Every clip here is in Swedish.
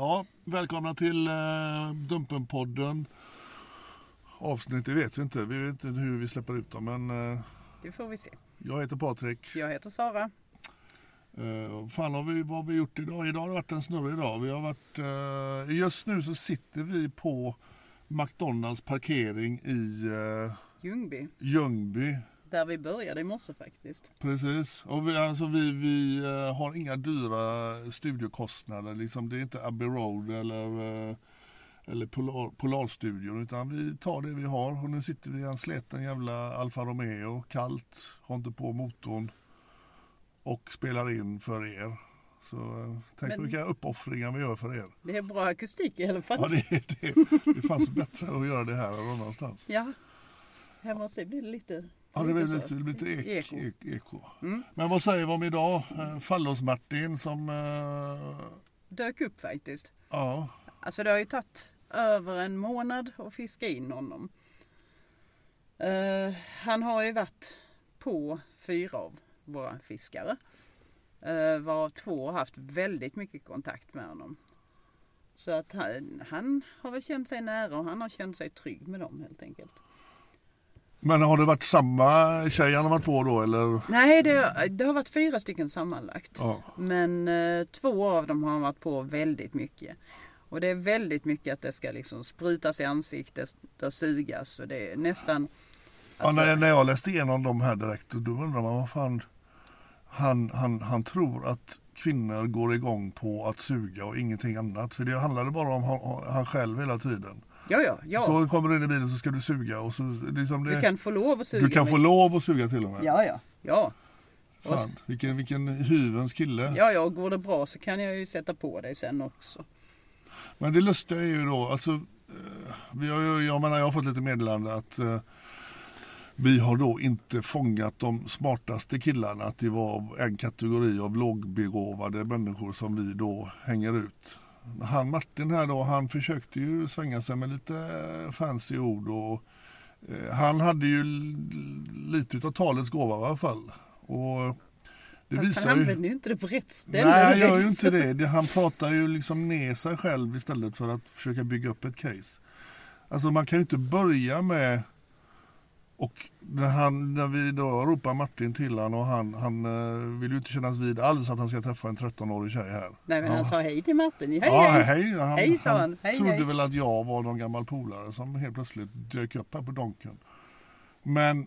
Ja, välkomna till eh, Dumpenpodden. Avsnitt, det vet vi inte. Vi vet inte hur vi släpper ut dem. Men eh, Det får vi se. jag heter Patrik. Jag heter Sara. Eh, fan har vi, vad har vi gjort idag? Idag har det varit en snurrig dag. Vi har varit, eh, just nu så sitter vi på McDonalds parkering i eh, Ljungby. Ljungby. Där vi började i morse faktiskt. Precis. Och vi, alltså vi, vi eh, har inga dyra studiokostnader. Liksom, det är inte Abbey Road eller, eh, eller Polar, Polarstudion. Utan vi tar det vi har. Och nu sitter vi i en sleten jävla Alfa Romeo. Kallt. Har inte på motorn. Och spelar in för er. Så eh, tänk Men- vilka uppoffringar vi gör för er. Det är bra akustik i alla fall. Ja, det, det, det fanns bättre att göra det här än någon annanstans. Ja. Hemma hos dig blir det lite... Ja, det blir så. lite, lite ek, Eko. ek, eko. Mm. Men vad säger vi om idag? Eh, Fallos-Martin som... Eh, Dök upp faktiskt. ja, Alltså det har ju tagit över en månad att fiska in honom. Eh, han har ju varit på fyra av våra fiskare. Uh, varav två har haft väldigt mycket kontakt med honom. Så att han, han har väl känt sig nära och han har känt sig trygg med dem helt enkelt. Men har det varit samma tjej han har varit på då eller? Nej, det, det har varit fyra stycken sammanlagt. Ja. Men eh, två av dem har han varit på väldigt mycket. Och det är väldigt mycket att det ska liksom sprutas i ansiktet och sugas. Och det är nästan... Alltså, ja när, när jag läste igenom dem här direkt då undrar man vad fan han, han, han tror att kvinnor går igång på att suga och ingenting annat. För det handlade bara om han, han själv hela tiden. Ja, ja, ja. Så kommer du in i bilen så ska du suga och så liksom det, du kan få lov att suga. du kan få lov att suga till och med. Ja, ja. Ja, Fan, vilken, vilken hyvens kille. ja, ja. och Går det bra så kan jag ju sätta på dig sen också. Men det lustiga är ju då, alltså, eh, vi har ju, jag menar jag har fått lite meddelande att eh, vi har då inte fångat de smartaste killarna, att det var en kategori av lågbegåvade människor som vi då hänger ut. Han Martin här då, han försökte ju svänga sig med lite fancy ord och eh, han hade ju lite utav talets gåva i alla fall. Och det Fast visar han använder ju inte det på rätt ställe. Nej, han gör ju inte det. det. Han pratar ju liksom ner sig själv istället för att försöka bygga upp ett case. Alltså man kan ju inte börja med och när, han, när vi då ropar Martin till han och han, han eh, vill ju inte kännas vid alls att han ska träffa en 13-årig tjej här. Nej, men Ja. han sa hej till Martin. Hej, ja, hej. hej. Han, Hej, sa han. Hej, trodde hej. väl att jag var någon gammal polare som helt plötsligt dök upp här på Donken. Men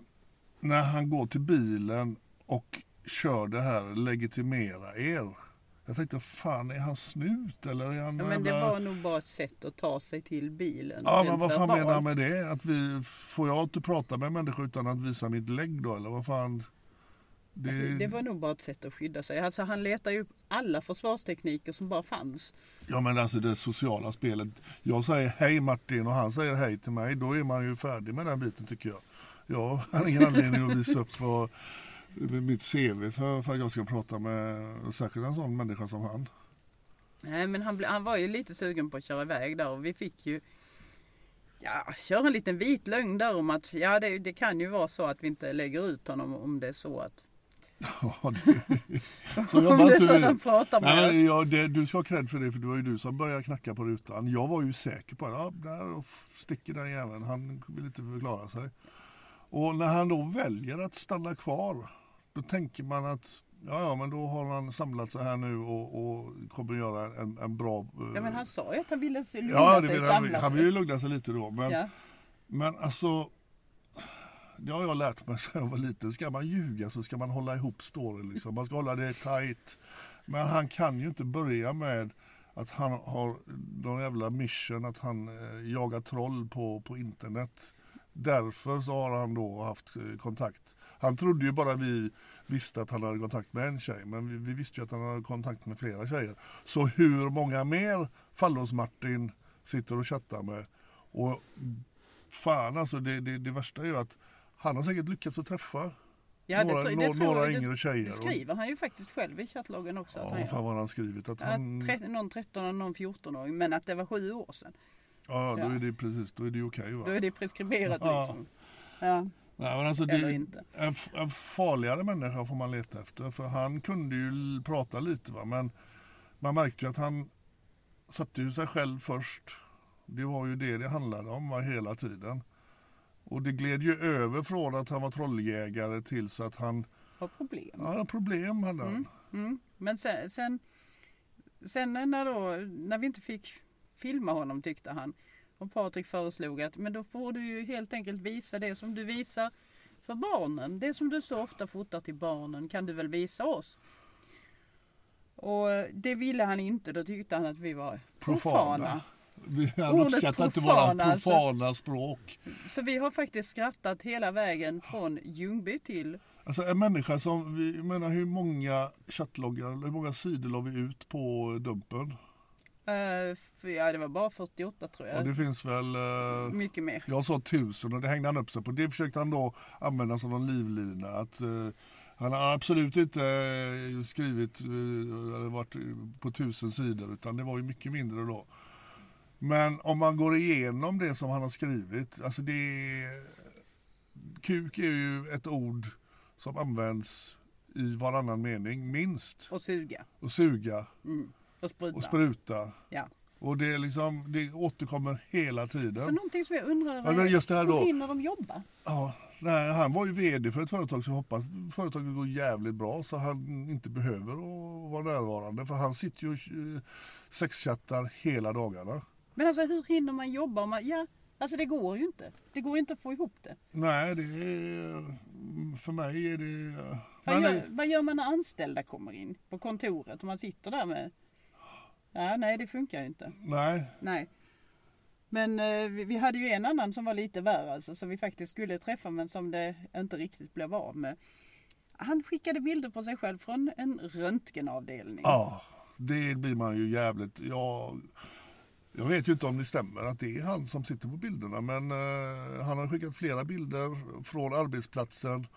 när han går till bilen och kör det här legitimera er. Jag tänkte fan är han snut eller är han Ja, men det var nog bara ett sätt att ta sig till bilen. Ja men vad fan menar han med det? Att vi, får jag inte prata med människor utan att visa mitt lägg då eller vad fan? Det, Alltså, det var nog bara ett sätt att skydda sig. Alltså, han letar ju upp alla försvarstekniker som bara fanns. Ja men alltså det sociala spelet. Jag säger hej Martin och han säger hej till mig. Då är man ju färdig med den biten tycker jag. Jag har ingen anledning att visa upp vad, mitt CV för, för att jag ska prata med särskilt en sån människa som han. Nej men han, han var ju lite sugen på att köra iväg där och vi fick ju ja, köra en liten vit lögn där om att ja det, det kan ju vara så att vi inte lägger ut honom om det är så att Ja, det, så jobbar inte så han pratar med Nej, ja, det, du ska ha cred för det för det var ju du som började knacka på rutan. Jag var ju säker på att ja, där sticker den jäveln. Han vill inte förklara sig. Och när han då väljer att stanna kvar då tänker man att ja, ja men då har han samlat sig här nu och, och kommer göra en, en bra... eh, Ja men han sa ju att han ville lugna ja, sig, vill, han, han sig. vill ju lugna sig lite då. Men, Ja. men alltså det har jag lärt mig sedan jag var liten. Ska man ljuga så ska man hålla ihop storyn. Liksom. Man ska hålla det tight. Men han kan ju inte börja med att han har någon jävla mission att han eh, jagar troll på, på internet. Därför så har han då haft eh, kontakt. Han trodde ju bara vi visste att han hade kontakt med en tjej. Men vi, vi visste ju att han hade kontakt med flera tjejer. Så hur många mer Fallos-Martin sitter och chattar med. Och fan alltså det, det, det värsta är ju att han har säkert lyckats att träffa Ja, några, det, det några jag- yngre tjejer. Det skriver han ju faktiskt själv i chattloggen också. Ja, att han vad fan var han skrivit? Att han, tre- någon 13 och någon 14-åring. Men att det var sju år sedan. ja, då ja. är det precis, då är det okej va? Då är det preskriberat Ja. liksom. Ja. Nej, men alltså Eller det, inte. en, en farligare människa får man leta efter. För han kunde ju prata lite va. Men man märkte ju att han satte ju sig själv först. Det var ju det det handlade om va, hela tiden. Och det gled ju över från att han var trolljägare till så att han Har problem. Ja, problem hade han. Mm. Men sen, sen, sen när, då, när vi inte fick filma honom tyckte han. Och Patrik föreslog att men då får du ju helt enkelt visa det som du visar för barnen. Det som du så ofta fotar till barnen kan du väl visa oss. Och det ville han inte. Då tyckte han att vi var profana. Profana. Han uppskattar inte våra alltså. profana språk. Så vi har faktiskt skrattat hela vägen från Ljungby till Alltså en människa som, vi menar hur många chattloggar, hur många sidor la vi ut på Dumpen? Eh, ja det var bara 48 tror jag. Ja, det finns väl, eh, Mycket mer. jag sa tusen och det hängde han upp sig på. Det försökte han då använda som någon livlina. Att, eh, han har absolut inte skrivit, eller varit på tusen sidor utan det var ju mycket mindre då. Men om man går igenom det som han har skrivit, alltså det Kuk är ju ett ord som används i varannan mening, minst. Och suga. Och suga Och spruta. och spruta. Ja. Och det, är liksom, det återkommer hela tiden. Så någonting som jag undrar Ja, men just det här då. hur hinner de jobba? Ja, nej, han var ju VD för ett företag så jag hoppas företaget går jävligt bra så han inte behöver att vara närvarande. För han sitter ju och eh, sexchattar hela dagarna. Men alltså hur hinner man jobba? Om man, ja, alltså det går ju inte. Det går ju inte att få ihop det. Nej, det är, för mig är det... Vad gör, vad gör man när anställda kommer in på kontoret och man sitter där med... Ja, nej det funkar ju inte. nej, Nej. Men eh, vi, vi hade ju en annan som var lite värre alltså, som vi faktiskt skulle träffa men som det inte riktigt blev av med. Han skickade bilder på sig själv från en röntgenavdelning. ja, det blir man ju jävligt... Ja, jag vet ju inte om det stämmer att det är han som sitter på bilderna men eh, han har skickat flera bilder från arbetsplatsen.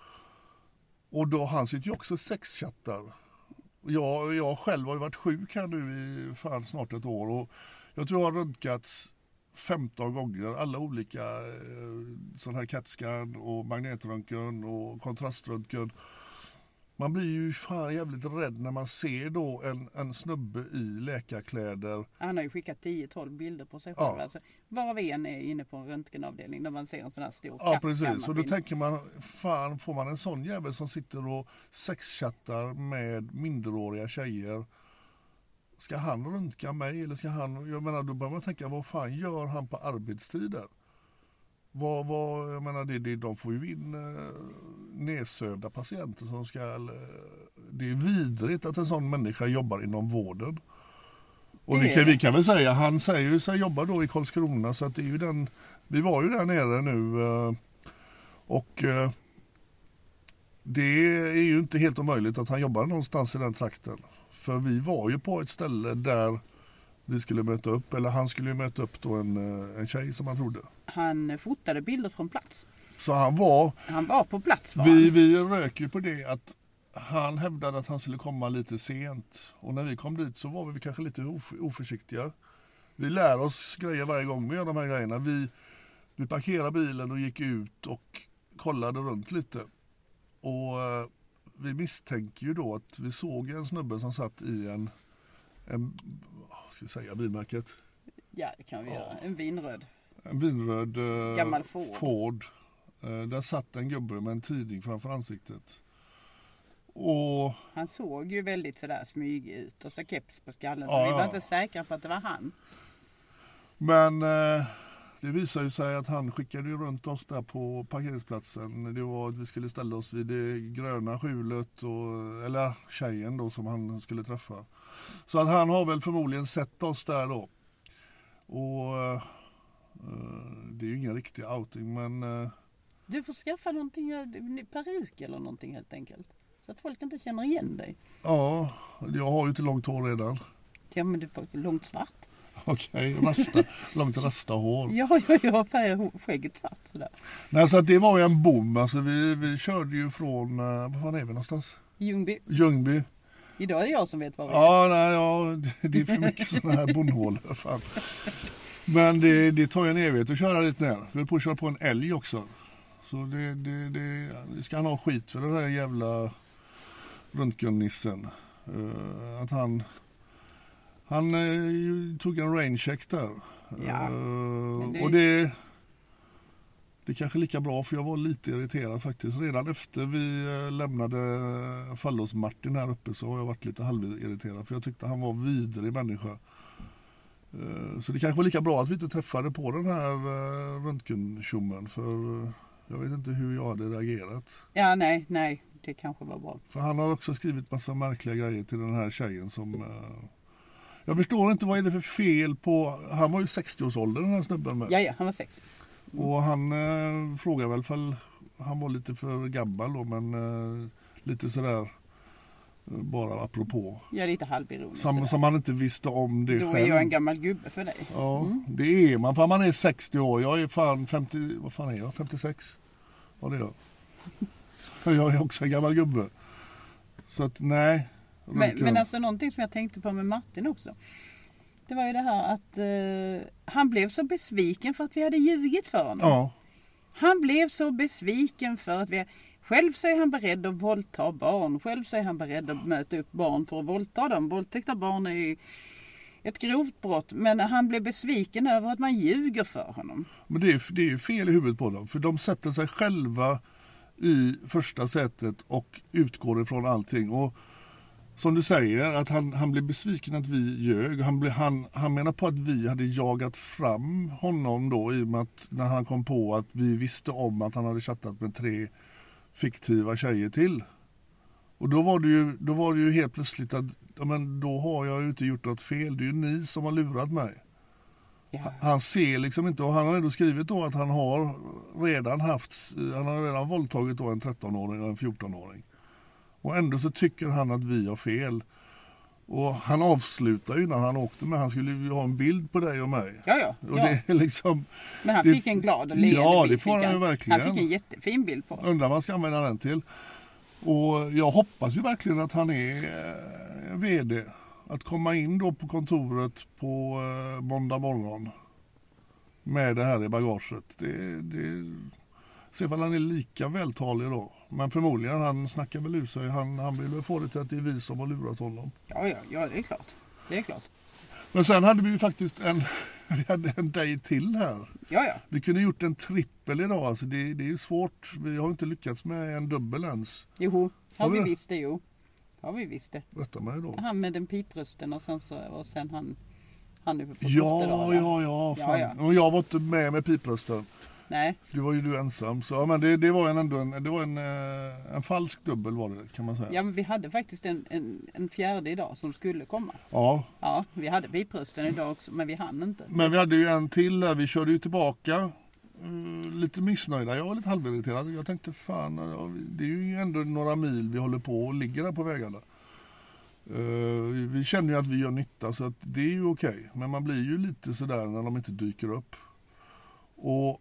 Och då, han sitter ju också sexchattar. Jag, jag själv har ju varit sjuk här nu i fan snart ett år och jag tror jag har röntgats 15 gånger alla olika eh, sån här CAT-scan och magnetröntgen och kontraströntgen. Man blir ju fan jävligt rädd när man ser då en, en snubbe i läkarkläder. Han har ju skickat 10-12 bilder på sig själv. Ja. Alltså, varav en är inne på en röntgenavdelning där man ser en sån här stor Ja precis, och då tänker man, fan får man en sån jävel som sitter och sexchattar med minderåriga tjejer. Ska han röntga mig eller ska han, jag menar då börjar man tänka vad fan gör han på arbetstider? Vad, vad, jag menar det, det, de får ju in eh, nedsövda patienter som ska, eh, det är vidrigt att en sån människa jobbar inom vården. Och Det kan, vi kan väl säga, han säger ju sig jobba då i Karlskrona så att det är ju den, vi var ju där nere nu eh, och eh, det är ju inte helt omöjligt att han jobbar någonstans i den trakten. För vi var ju på ett ställe där vi skulle möta upp, eller han skulle ju möta upp då en, eh, en tjej som han trodde. Han fotade bilder från plats. Så han var, Han var på plats var vi, han. vi rök ju på det att han hävdade att han skulle komma lite sent. Och när vi kom dit så var vi kanske lite of, oförsiktiga. Vi lär oss grejer varje gång vi gör de här grejerna. Vi, vi parkerade bilen och gick ut och kollade runt lite. Och eh, vi misstänker ju då att vi såg en snubbe som satt i en, en ska jag säga, bilmärket? Ja det kan vi göra. En vinröd. En vinröd eh, Gammal Ford. Ford. Eh, där satt en gubbe med en tidning framför ansiktet. Och Han såg ju väldigt sådär smygig ut och så keps på skallen. Ja, så vi var ja. inte säkra på att det var han. Men eh, det visade ju sig att han skickade runt oss där på parkeringsplatsen. Det var att vi skulle ställa oss vid det gröna skjulet, och, eller tjejen då som han skulle träffa. Så att han har väl förmodligen sett oss där då. Och eh, eh, det är ju ingen riktig outing men eh, Du får skaffa någonting, en peruk eller någonting helt enkelt. Så att folk inte känner igen dig. ja, jag har ju inte långt hår redan. Ja men du får långt svart. Okej, rasta, långt rasta hår. Ja, ja, jag har färgat skägget svart sådär. Nej, så att det var ju en bom. Alltså vi, vi körde ju från, eh, var fan är vi någonstans? Ljungby. Ljungby. Idag är det jag som vet var vi är. Ja, nej, ja, det- det är för mycket sådana här bondhålor. Fan. Men det, det tar ju en evighet att köra dit ner. Vi höll på att köra på en älg också. Så det, det, det, det ska han ha skit för den där jävla röntgennissen. Uh, att han han eh, tog en raincheck där. Ja, Eh, det- Och det, det är kanske lika bra för jag var lite irriterad faktiskt. Redan efter vi eh, lämnade Fallos-Martin här uppe så har jag varit lite halvirriterad för jag tyckte han var vidrig människa. Eh, Så det kanske var lika bra att vi inte träffade på den här eh, röntgentjommen för jag vet inte hur jag hade reagerat. Ja, nej, nej. Det kanske var bra. För han har också skrivit massa märkliga grejer till den här tjejen som jag förstår inte vad är det för fel på, han var ju 60-årsåldern den här snubben med. Ja, ja, han var sex. Och han eh, frågar väl fall han var lite för gammal då men eh, lite sådär eh, bara apropå. Ja, lite halvironisk. Som, som han inte visste om det Då är själv. jag en gammal gubbe för dig. Ja, det är man. För man är 60 år. Jag är fan 50, vad fan är jag? 56? Ja det är jag. Jag är också en gammal gubbe. Så att nej. Men, men alltså någonting som jag tänkte på med Martin också. Det var ju det här att eh, han blev så besviken för att vi hade ljugit för honom. Ja, Han blev så besviken för att vi... Själv så är han beredd att våldta barn. Själv så är han beredd att möta upp barn för att våldta dem. Våldtäkt av barn är ju ett grovt brott. Men han blev besviken över att man ljuger för honom. men det är, det är ju fel i huvudet på dem. För de sätter sig själva i första sätet och utgår ifrån allting. Och som du säger, att han, han blev besviken att vi ljög. Han, blev, han, han menar på att vi hade jagat fram honom då i och med att när han kom på att vi visste om att han hade chattat med tre fiktiva tjejer till. Och då var det ju, då var det ju helt plötsligt att ja, men då har jag ju inte gjort något fel. Det är ju ni som har lurat mig. Ja. Han ser liksom inte och han har ändå skrivit då att han har redan haft, han har redan våldtagit då en 13-åring och en 14-åring. Och ändå så tycker han att vi har fel. Och han avslutar ju när han åkte med, han skulle ju ha en bild på dig och mig. Ja, ja. Och det är liksom, Men han det- fick en glad och leende Ja, bild, det får han ju verkligen. Han fick en jättefin bild på oss. undrar vad han ska använda den till. Och jag hoppas ju verkligen att han är eh, VD. Att komma in då på kontoret på eh, måndag morgon med det här i bagaget. Det, det, se ifall han är lika vältalig då. Men förmodligen, han snackar väl ur sig. Han, han vill väl få det till att det är vi som har lurat honom. Ja, ja, ja, det är klart. Det är klart. Men sen hade vi ju faktiskt en, vi hade en day till här. Ja, ja. Vi kunde gjort en trippel idag. Alltså det, det är svårt. Vi har inte lyckats med en dubbel ens. Jo, har Har vi visst det, jo. Har vi visst det. Rätta mig då. Han med den piprösten och sen, så, och sen han, han uppe på Ja, ja, ja. Ja, Fan. ja. Och jag var inte med med piprösten. Nej, Det var ju du ensam. Så ja, men det, det var en, ändå en, det var en, eh, en falsk dubbel var det kan man säga. ja, men vi hade faktiskt en, en, en fjärde idag som skulle komma. Ja. Ja, vi hade piprösten idag också men vi hann inte. Men vi hade ju en till där. Vi körde ju tillbaka. eh, lite missnöjda. Jag var lite halvirriterad. Jag tänkte fan, det är ju ändå några mil vi håller på och ligger där på vägarna. Eh, vi känner ju att vi gör nytta så att det är ju okej. Men man blir ju lite sådär när de inte dyker upp. Och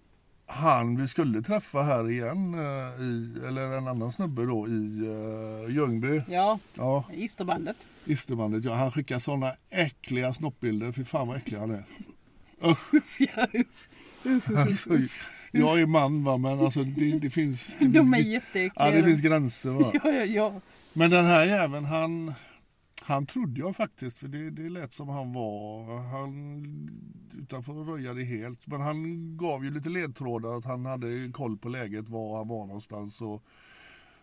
han vi skulle träffa här igen, eh, i, eller en annan snubbe då i uh, Ljungby. Ja, Ja, Isterbandet. Isterbandet. Ja, han skickar sådana äckliga snoppbilder. Fy fan vad äcklig han är. Ja. Alltså, jag är man va, men alltså det, det finns... Det De finns, är jätteäckliga. Ja, det finns gränser va. Ja, ja, ja. Men den här jäveln han, han trodde jag faktiskt, för det, det lät som han var, han, utanför att röja det helt, men han gav ju lite ledtrådar att han hade koll på läget, var han var någonstans och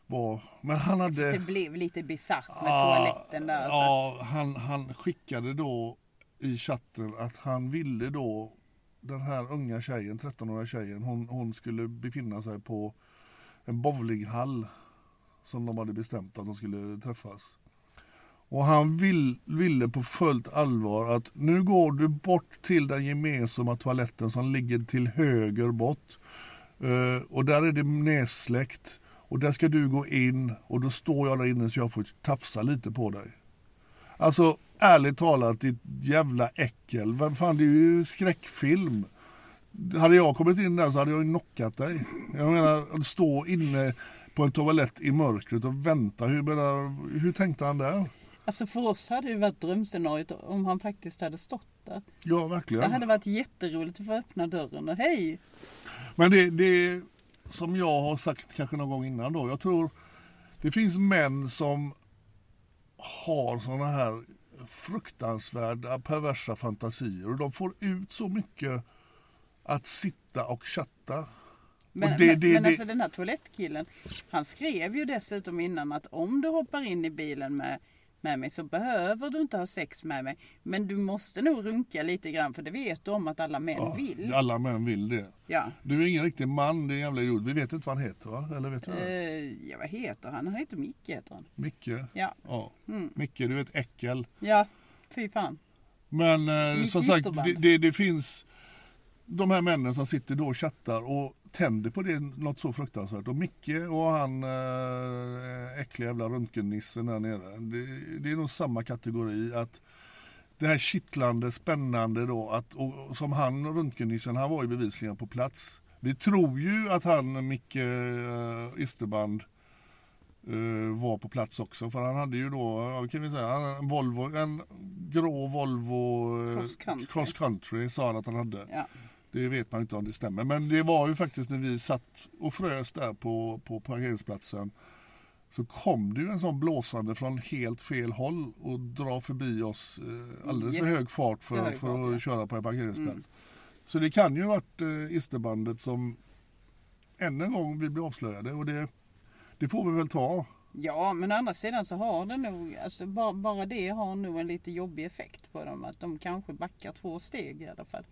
var, men han hade... Det blev lite bisarrt med Ja, toaletten där. Ja, han, han skickade då i chatten att han ville då den här unga tjejen, 13-åriga tjejen, hon, hon skulle befinna sig på en bowlinghall som de hade bestämt att de skulle träffas. Och han vill, ville på fullt allvar att nu går du bort till den gemensamma toaletten som ligger till höger bort. Uh, och där är det nedsläckt. Och där ska du gå in och då står jag där inne så jag får tafsa lite på dig. Alltså ärligt talat ditt jävla äckel. Vem fan det är ju skräckfilm. Hade jag kommit in där så hade jag ju knockat dig. Jag menar att stå inne på en toalett i mörkret och vänta. Hur, menar, hur tänkte han där? Alltså för oss hade det varit drömscenariot om han faktiskt hade stått där. Ja Det verkligen. hade varit jätteroligt att få öppna dörren och hej! Men det, det som jag har sagt kanske någon gång innan då. Jag tror det finns män som har sådana här fruktansvärda perversa fantasier och de får ut så mycket att sitta och chatta. Men, och det, men, det, men det, alltså den här toalettkillen, han skrev ju dessutom innan att om du hoppar in i bilen med, med mig så behöver du inte ha sex med mig. Men du måste nog runka lite grann för det vet du om att alla män ja, vill. Alla män vill det. Ja. Du är ingen riktig man, det är jävla idiot. Vi vet inte vad han heter va? Eller vet du? Eh, ja, vad heter han? Han heter Micke heter han. Micke? Ja. Ja. Mm. Micke, du är ett äckel. Ja, fy fan. Men eh, som sagt, det, det, det finns de här männen som sitter då och chattar och tänder på det något så fruktansvärt. Och Micke och han äh, äckliga jävla röntgennissen där nere. Det, det är nog samma kategori. att Det här kittlande, spännande då. Att, och, som han, röntgennissen, han var ju bevisligen på plats. Vi tror ju att han, Micke äh, Isterband, eh, var på plats också. För han hade ju då, kan vi säga, en Volvo, en grå Volvo eh, Cross country. cross country sa han att han hade. Ja. Det vet man inte om det stämmer. Men det var ju faktiskt när vi satt och frös där på, på parkeringsplatsen. Så kom det ju en sån blåsande från helt fel håll och dra förbi oss eh, alldeles för hög fart för, hög för fart, att ja. köra på en parkeringsplats. Så det kan ju ha varit eh, Isterbandet som än en gång vi blir avslöjade och det, det får vi väl ta. Ja, men å andra sidan så har det nog, alltså bara, bara det har nog en lite jobbig effekt på dem. Att de kanske backar två steg i alla fall.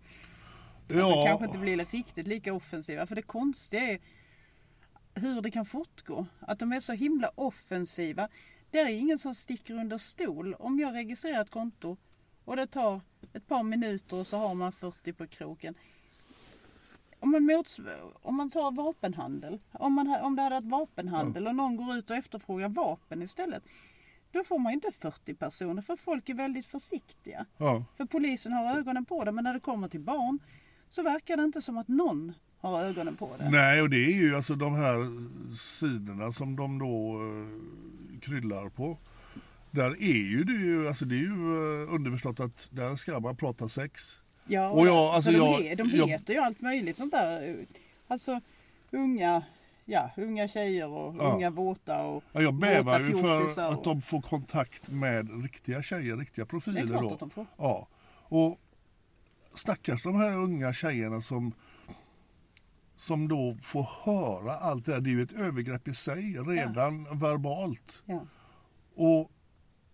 Att de kanske inte blir riktigt lika offensiva. För det konstiga är hur det kan fortgå. Att de är så himla offensiva. Det är ingen som sticker under stol. Om jag registrerar ett konto och det tar ett par minuter och så har man 40 på kroken. Om man, mots, om man tar vapenhandel, om, man, om det hade varit vapenhandel och någon går ut och efterfrågar vapen istället. Då får man ju inte 40 personer för folk är väldigt försiktiga. Ja. För polisen har ögonen på det men när det kommer till barn så verkar det inte som att någon har ögonen på det. Nej, och det är ju alltså de här sidorna som de då eh, kryllar på. Där är ju det ju, alltså det är ju eh, underförstått att där ska man prata sex. Ja, Och jag- alltså så de, jag- de jag- heter ju allt möjligt sånt där. Alltså unga, ja, unga tjejer och Ja. unga våta och Ja, jag bävar ju för att och- de får kontakt med riktiga tjejer, riktiga Det profiler är klart då. att de får. Ja. Och stackars de här unga tjejerna som som då får höra allt det här. Det är ju ett övergrepp i sig redan verbalt. Ja. Och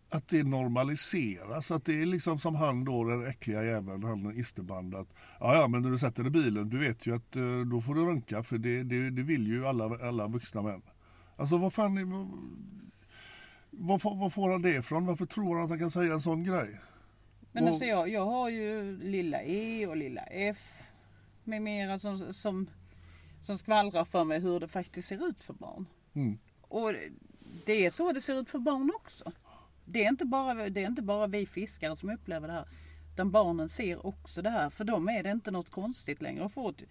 att det normaliseras. Att det är liksom som han då, den äckliga jäveln, han Isterband. Att, ja, ja, men när du sätter dig i bilen, du vet ju att eh, då får du runka för det, det, det vill ju alla, alla vuxna män. Alltså vad fan, är, vad, vad, får- vad får han det ifrån? Varför tror han att han kan säga en sån grej? Men Och- alltså jag, jag har ju lilla E och lilla F med mera som, som, som skvallrar för mig hur det faktiskt ser ut för barn. Mm. Och det är så det ser ut för barn också. Det är inte bara, det är inte bara vi fiskare som upplever det här. Utan barnen ser också det här. För dem är det inte något konstigt längre att få ett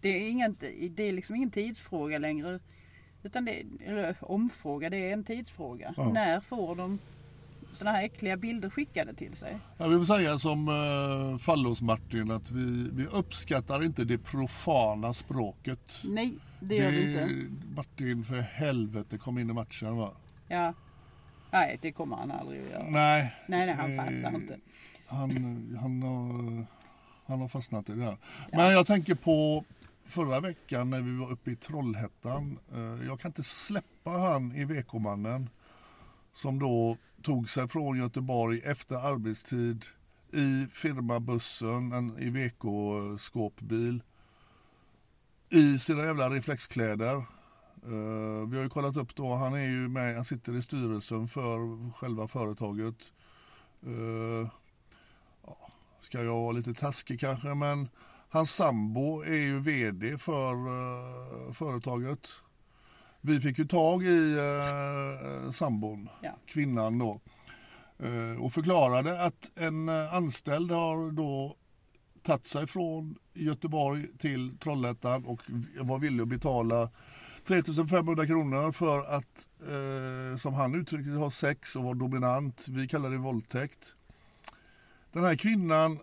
det är, ingen, det är liksom ingen tidsfråga längre. Utan det eller omfråga, det är en tidsfråga. Ja. När får de sådana här äckliga bilder skickade till sig? Jag vill säga som uh, Fallos-Martin att vi, vi uppskattar inte det profana språket. Nej, det gör vi inte. Martin, för helvete, kom in i matchen va? Ja. Nej, det kommer han aldrig att göra. Nej. Nej, nej, han eh, fattar inte. Han, han, har, han har fastnat i det här. Men jag tänker på förra veckan när vi var uppe i Trollhättan. Eh, Jag kan inte släppa han i VK-mannen som då tog sig från Göteborg efter arbetstid i firmabussen, en Iveco-skåpbil. i sina jävla reflexkläder. Uh, vi har ju kollat upp då, han är ju med, han sitter i styrelsen för själva företaget. Uh, ja, ska jag vara lite taskig kanske, men hans sambo är ju VD för uh, företaget. Vi fick ju tag i eh, sambon, Ja. kvinnan då, eh, och förklarade att en eh, anställd har då tagit sig från Göteborg till Trollhättan och var villig att betala 3500 kronor för att, eh, som han uttryckte ha sex och vara dominant. Vi kallar det våldtäkt. Den här kvinnan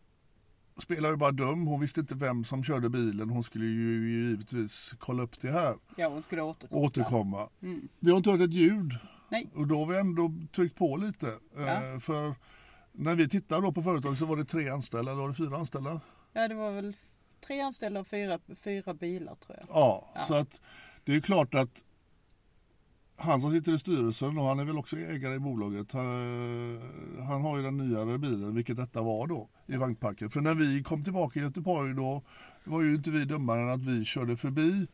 spelar ju bara dum. Hon visste inte vem som körde bilen. Hon skulle ju givetvis kolla upp det här. Ja, hon skulle återkomma. Återkomma. Mm. Vi har inte hört ett ljud. Nej. Och då har vi ändå tryckt på lite. Eh, Ja. För när vi tittade då på företaget så var det tre anställda. Eller var det fyra anställda? Ja, det var väl tre anställda och fyra, fyra bilar tror jag. Ja, Ja. så att det är klart att han som sitter i styrelsen och han är väl också ägare i bolaget. Han, han har ju den nyare bilen, vilket detta var då, i vagnparken. För när vi kom tillbaka i Göteborg då var ju inte vi dummare än att vi körde förbi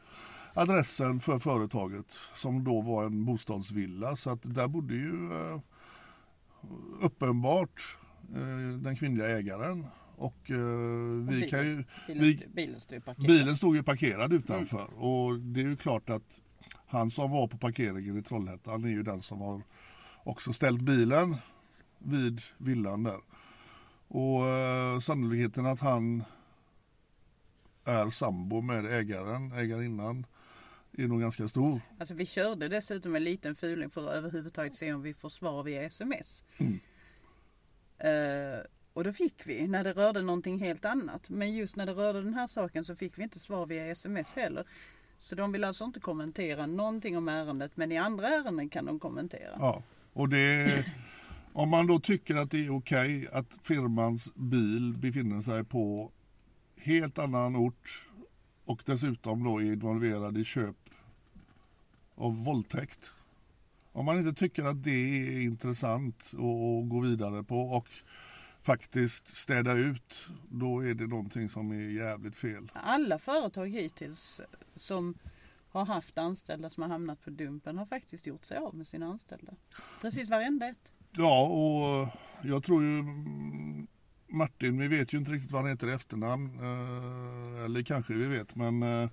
adressen för företaget som då var en bostadsvilla. Så att där bodde ju eh, uppenbart eh, den kvinnliga ägaren. Och eh, vi kan ju... bilen, vi- bilen stod ju parkerad. Bilen stod ju parkerad utanför och det är ju klart att han som var på parkeringen i Trollhättan är ju den som har också ställt bilen vid villan där. Och eh, sannolikheten att han är sambo med ägaren, ägarinnan, är nog ganska stor. Alltså vi körde dessutom en liten fuling för att överhuvudtaget se om vi får svar via sms. Mm. Eh, och då fick vi när det rörde någonting helt annat. Men just när det rörde den här saken så fick vi inte svar via sms heller. Så de vill alltså inte kommentera någonting om ärendet men i andra ärenden kan de kommentera. Ja, och det, om man då tycker att det är okej att firmans bil befinner sig på helt annan ort och dessutom då är involverad i köp av våldtäkt. Om man inte tycker att det är intressant att gå vidare på och faktiskt städa ut, då är det någonting som är jävligt fel. Alla företag hittills som har haft anställda som har hamnat på Dumpen har faktiskt gjort sig av med sina anställda. Precis varenda ett. Ja, och jag tror ju Martin, vi vet ju inte riktigt vad han heter i efternamn. Eh, eller kanske vi vet, men eh,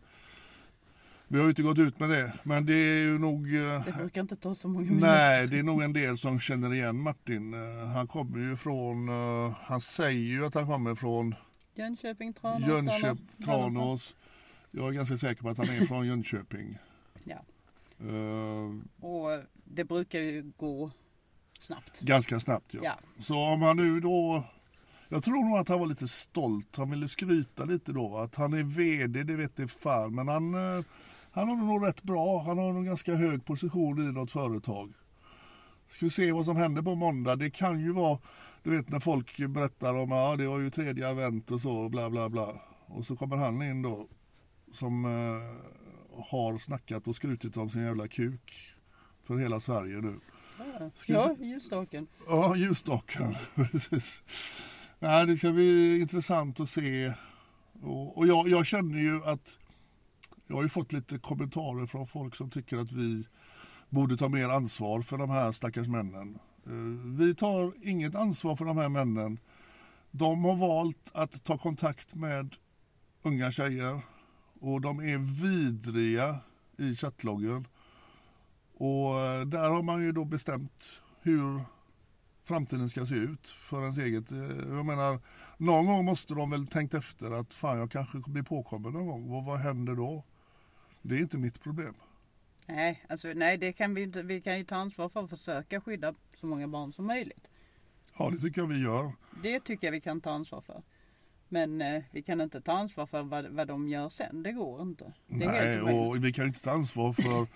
vi har ju inte gått ut med det. Men det är ju nog... eh, Det brukar inte ta så många minuter. Nej, det är nog en del som känner igen Martin. Eh, han kommer ju från... eh, han säger ju att han kommer från Jönköping, Tranås, Jönköping, Tranås. Jag är ganska säker på att han är från Jönköping. Ja. Eh, Och det brukar ju gå snabbt. Ganska snabbt ja. Ja. Så om han nu då... Jag tror nog att han var lite stolt. Han ville skryta lite då. Att han är VD, det vet det fan. Men han, han har nog rätt bra. Han har nog ganska hög position i något företag. Ska vi se vad som händer på måndag. Det kan ju vara, du vet när folk berättar om ja det var ju tredje advent och så bla bla bla. Och så kommer han in då som eh, har snackat och skrutit om sin jävla kuk för hela Sverige nu. Ska Ja, ljusstaken. Ja, ljusstaken. Precis. Nej, det ska bli intressant att se. Och, och jag, jag känner ju att jag har ju fått lite kommentarer från folk som tycker att vi borde ta mer ansvar för de här stackars männen. Eh, vi tar inget ansvar för de här männen. De har valt att ta kontakt med unga tjejer och de är vidriga i chattloggen. Och eh, där har man ju då bestämt hur framtiden ska se ut för ens eget. Eh, jag menar, någon gång måste de väl tänkt efter att fan jag kanske blir påkommen någon gång. Vad, vad händer då? Det är inte mitt problem. Nej, alltså, nej det kan vi inte. Vi kan ju ta ansvar för att försöka skydda så många barn som möjligt. Ja, det tycker jag vi gör. Det tycker jag vi kan ta ansvar för. Men eh, vi kan inte ta ansvar för vad, vad de gör sen. Det går inte. Det Nej, och vi kan inte ta ansvar för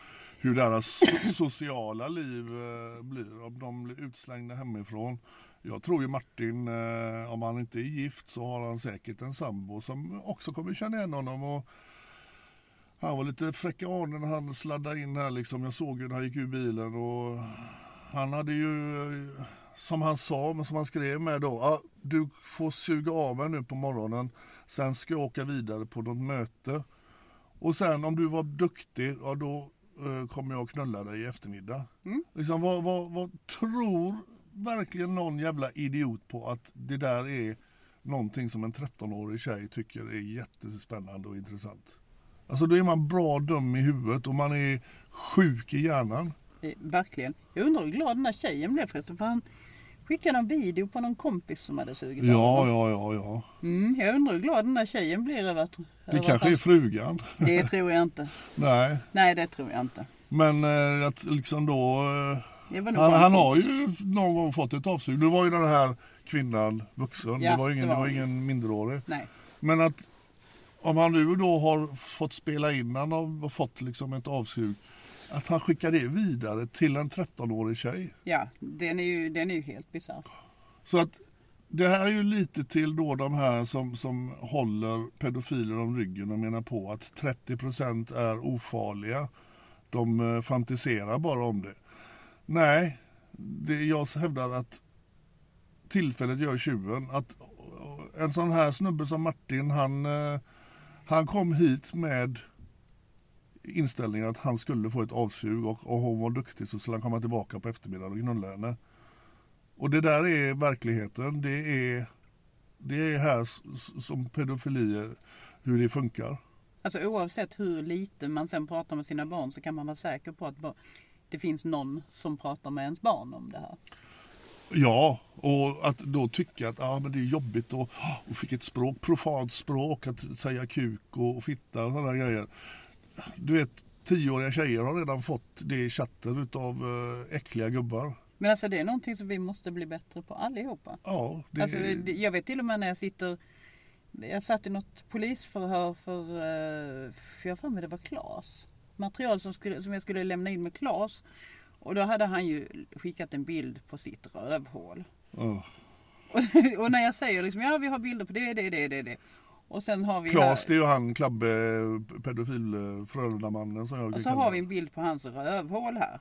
hur deras sociala liv eh, blir. Om de blir utslängda hemifrån. Jag tror ju Martin, eh, om han inte är gift så har han säkert en sambo som också kommer känna igen honom. Och han var lite fräcka anen när han sladdade in här liksom. Jag såg ju när han gick ur bilen och han hade ju, som han sa, men som han skrev med då. Ah, du får suga av mig nu på morgonen. Sen ska jag åka vidare på något möte. Och sen om du var duktig, ja då eh, kommer jag knulla dig i eftermiddag. Liksom, vad, vad, vad tror verkligen någon jävla idiot på att det där är någonting som en 13-årig tjej tycker är jättespännande och intressant? Alltså då är man bra dum i huvudet och man är sjuk i hjärnan. Verkligen. Jag undrar hur glad den där tjejen blev förresten. För han skickade en video på någon kompis som hade sugit Ja, ja, ja, ja. Mm, jag undrar hur glad den där tjejen blir över att... Det över kanske att är frugan. Det tror jag inte. Nej, Nej, det tror jag inte. men eh, att liksom då... Eh, Det han, han har ju någon gång fått ett avsug. Nu var ju den här kvinnan vuxen. Ja, det var, ingen, det det var ingen minderårig. Nej. Men att om han nu då har fått spela in, han har fått liksom ett avsug. Att han skickar det vidare till en 13-årig tjej. Ja, den är ju, den är ju helt bisarr. Så att det här är ju lite till då de här som, som håller pedofiler om ryggen och menar på att 30% är ofarliga. De eh, fantiserar bara om det. Nej, det, jag hävdar att tillfället gör tjuven. Att eh, en sån här snubbe som Martin, han, eh, han kom hit med inställningen att han skulle få ett avsug och om hon var duktig så skulle han komma tillbaka på eftermiddagen och knulla henne. Och det där är verkligheten. Det är, det är här som pedofilier, hur det funkar. Alltså oavsett hur lite man sen pratar med sina barn så kan man vara säker på att det finns någon som pratar med ens barn om det här. Ja, och att då tycka att ah, men det är jobbigt och, och fick ett språk, profant språk, att säga kuk och, och fitta och sådana grejer. Du vet, tioåriga tjejer har redan fått det i chatten utav uh, äckliga gubbar. Men alltså det är någonting som vi måste bli bättre på allihopa. Ja, det, Alltså, jag vet till och med när jag sitter Jag satt i något polisförhör för, eh, för jag har för mig det var Klas. Material som, skulle, som jag skulle lämna in med Klas. Och då hade han ju skickat en bild på sitt rövhål. ja. Och, och när jag säger liksom ja vi har bilder på det, det, det, det, det. Och sen har vi Klas, det är ju han Klabbe, pedofil eh, Frölundamannen som jag och så har vi en bild på hans rövhål här.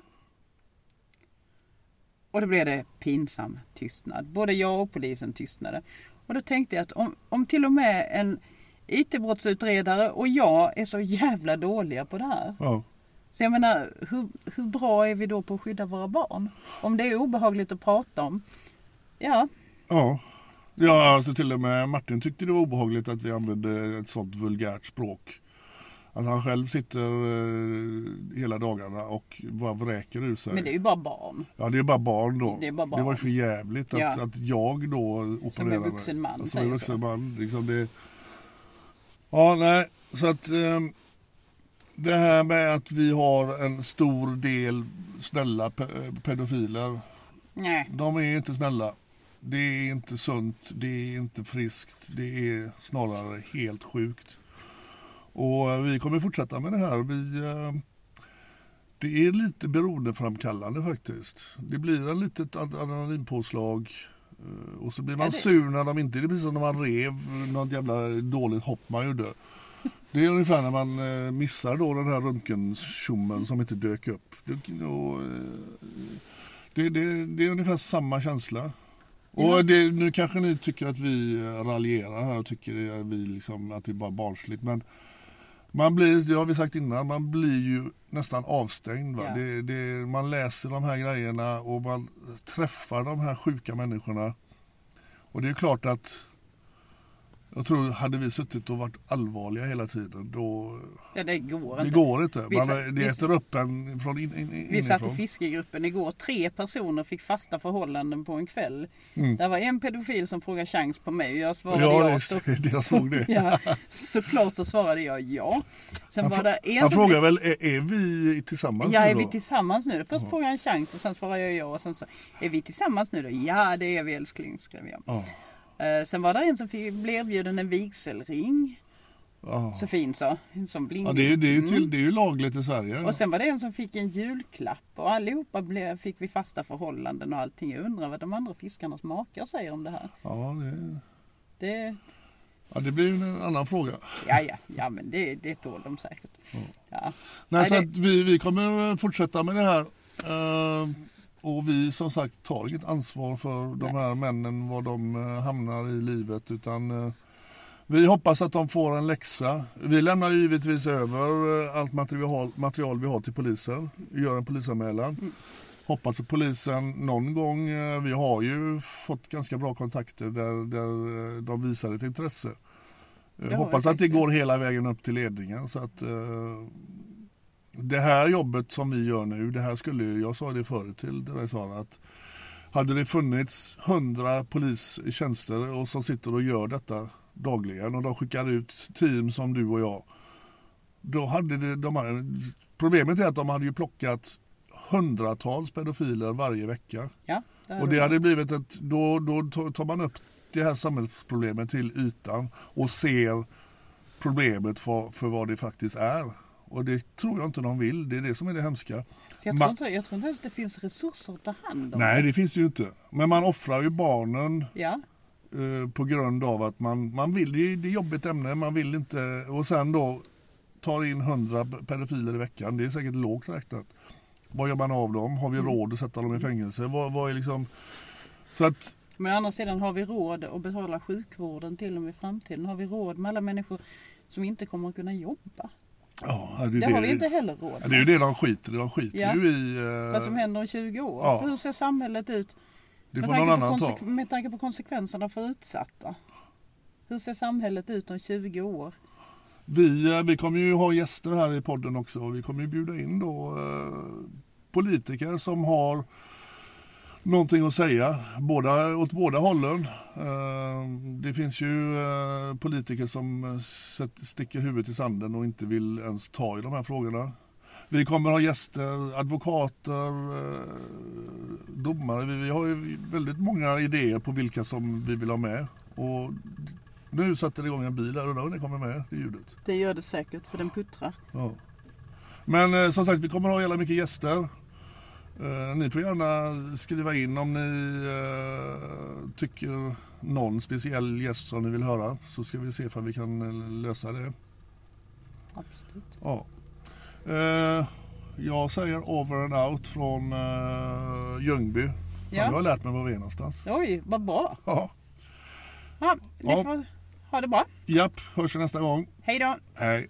Och då blev det pinsam tystnad. Både jag och polisen tystnade. Och då tänkte jag att om, om till och med en IT-brottsutredare och jag är så jävla dåliga på det här. Ja. Så jag menar, hur, hur bra är vi då på att skydda våra barn? Om det är obehagligt att prata om. Ja, Ja. Ja, alltså till och med Martin tyckte det var obehagligt att vi använde ett sånt vulgärt språk. Att han själv sitter eh, hela dagarna och bara vräker ur sig. men det är ju bara barn. Ja, det är bara barn då. Det är bara var barn. ju för jävligt att, Ja. att jag då opererar mig. vuxen man Som en vuxen man. Liksom det... Ja, nej. Så att ehm, det här med att vi har en stor del snälla pe- pedofiler. Nej. De är inte snälla. Det är inte sunt, det är inte friskt, det är snarare helt sjukt. Och eh, vi kommer fortsätta med det här. Vi, eh, det är lite beroendeframkallande faktiskt. Det blir en litet ad- adrenalinpåslag eh, och så blir man Ja, det- sur när de inte, det precis som när man rev något jävla dåligt hopp man gjorde. Det är ungefär när man eh, missar då den här röntgentjommen som inte dök upp. Det, och, eh, det, det, det är ungefär samma känsla. Och det, nu kanske ni tycker att vi eh, raljerar här och tycker att, vi liksom, att det är bara barnsligt. Men man blir, det har vi sagt innan, man blir ju nästan avstängd. Va? Ja. Det, det, man läser de här grejerna och man träffar de här sjuka människorna. Och det är klart att Jag tror, hade vi suttit och varit allvarliga hela tiden då... Ja, det går Det inte. går inte. Vi Man, sa- det vi- äter upp en från in, in, Vi satt i inifrån. fiskegruppen igår. Tre personer fick fasta förhållanden på en kväll. Mm. Det var en pedofil som frågade chans på mig och jag svarade Ja, ja. så, jag såg det. ja. Såklart så svarade jag ja. Sen Han, var det en han frågar väl, är, är vi tillsammans Ja, nu är vi tillsammans nu? Först frågade han chans och sen svarade jag ja. Och sen så, är vi tillsammans nu då? Ja, det är vi älskling, skrev jag. Ja. Eh, sen var det en som fick, blev erbjuden en vigselring. Ja. Så fin så. Sån bling Ja, det, är, det, är ju till, Mm. det är ju lagligt i Sverige. Och sen var det en som fick en julklapp och allihopa blev, fick vi fasta förhållanden och allting. Jag undrar vad de andra fiskarnas makar säger om det här. Ja, det, Det, ja, det blir ju en annan fråga. ja, ja, ja men det, det tål de säkert. Ja. Nej, Nej, så det- att vi, vi kommer fortsätta med det här. Eh, och vi som sagt tar inget ansvar för de här männen, var de eh, hamnar i livet. Utan eh, vi hoppas att de får en läxa. Vi lämnar givetvis över eh, allt material, material vi har till polisen. Gör en polisanmälan. Hoppas att polisen någon gång, vi har ju fått ganska bra kontakter där, där de visar ett intresse. Hoppas att det går hela vägen upp till ledningen så att det här jobbet som vi gör nu, det här skulle jag sa det förut till dig Sara, att hade det funnits hundra polistjänster och som sitter och gör detta dagligen och de skickar ut team som du och jag. Då hade det, de hade, problemet är att de hade ju plockat hundratals pedofiler varje vecka. Ja, där Och det hade blivit ett, då, då tar man upp det här samhällsproblemet till ytan och ser problemet för, för vad det faktiskt är. Och det tror jag inte de vill, det är det som är det hemska. Så jag, tror inte, jag tror inte ens det finns resurser att ta hand om Nej det finns ju inte. Men man offrar ju barnen Ja, eh, på grund av att man, man vill, det är, det är jobbigt ämne, man vill inte, och sen då tar in hundra pedofiler i veckan, det är säkert lågt räknat. Vad gör man av dem? Har vi råd att sätta dem i fängelse? Vad, vad är liksom... Så att men å andra sidan har vi råd att betala sjukvården till dem i framtiden. Har vi råd med alla människor som inte kommer att kunna jobba? Ja, det, Det har vi inte heller råd Ja, det är ju med. det de skiter. De skiter Ja. ju i... eh, Vad som händer om 20 år. Ja. Hur ser samhället ut? det Med får någon tanke, på annan ta. med tanke på konsekvenserna för utsatta. Hur ser samhället ut om 20 år? Vi, eh, vi kommer ju ha gäster här i podden också. Vi kommer ju bjuda in då eh, politiker som har någonting att säga. Båda, åt båda hållen. Eh, det finns ju eh, politiker som eh, sticker huvudet i sanden och inte vill ens ta i de här frågorna. Vi kommer ha gäster, advokater, domare. Vi, har ju väldigt många idéer på vilka som vi vill ha med. Och nu sätter det igång en bil här och då det kommer med det ljudet. Det gör det säkert för den puttrar. Ja. Men som sagt, vi kommer ha jävla mycket gäster. Eh, ni får gärna skriva in om ni eh, tycker någon speciell gäst som ni vill höra. Så ska vi se om vi kan eh, lösa det. Absolut. Ja. Eh, jag säger over and out från eh, Ljungby. Ja. Jag har lärt mig var vi är någonstans. Oj, vad bra. Ja. Ja, ni Ja. får ha det bra. Japp, hörs nästa gång. Hej då. Hej.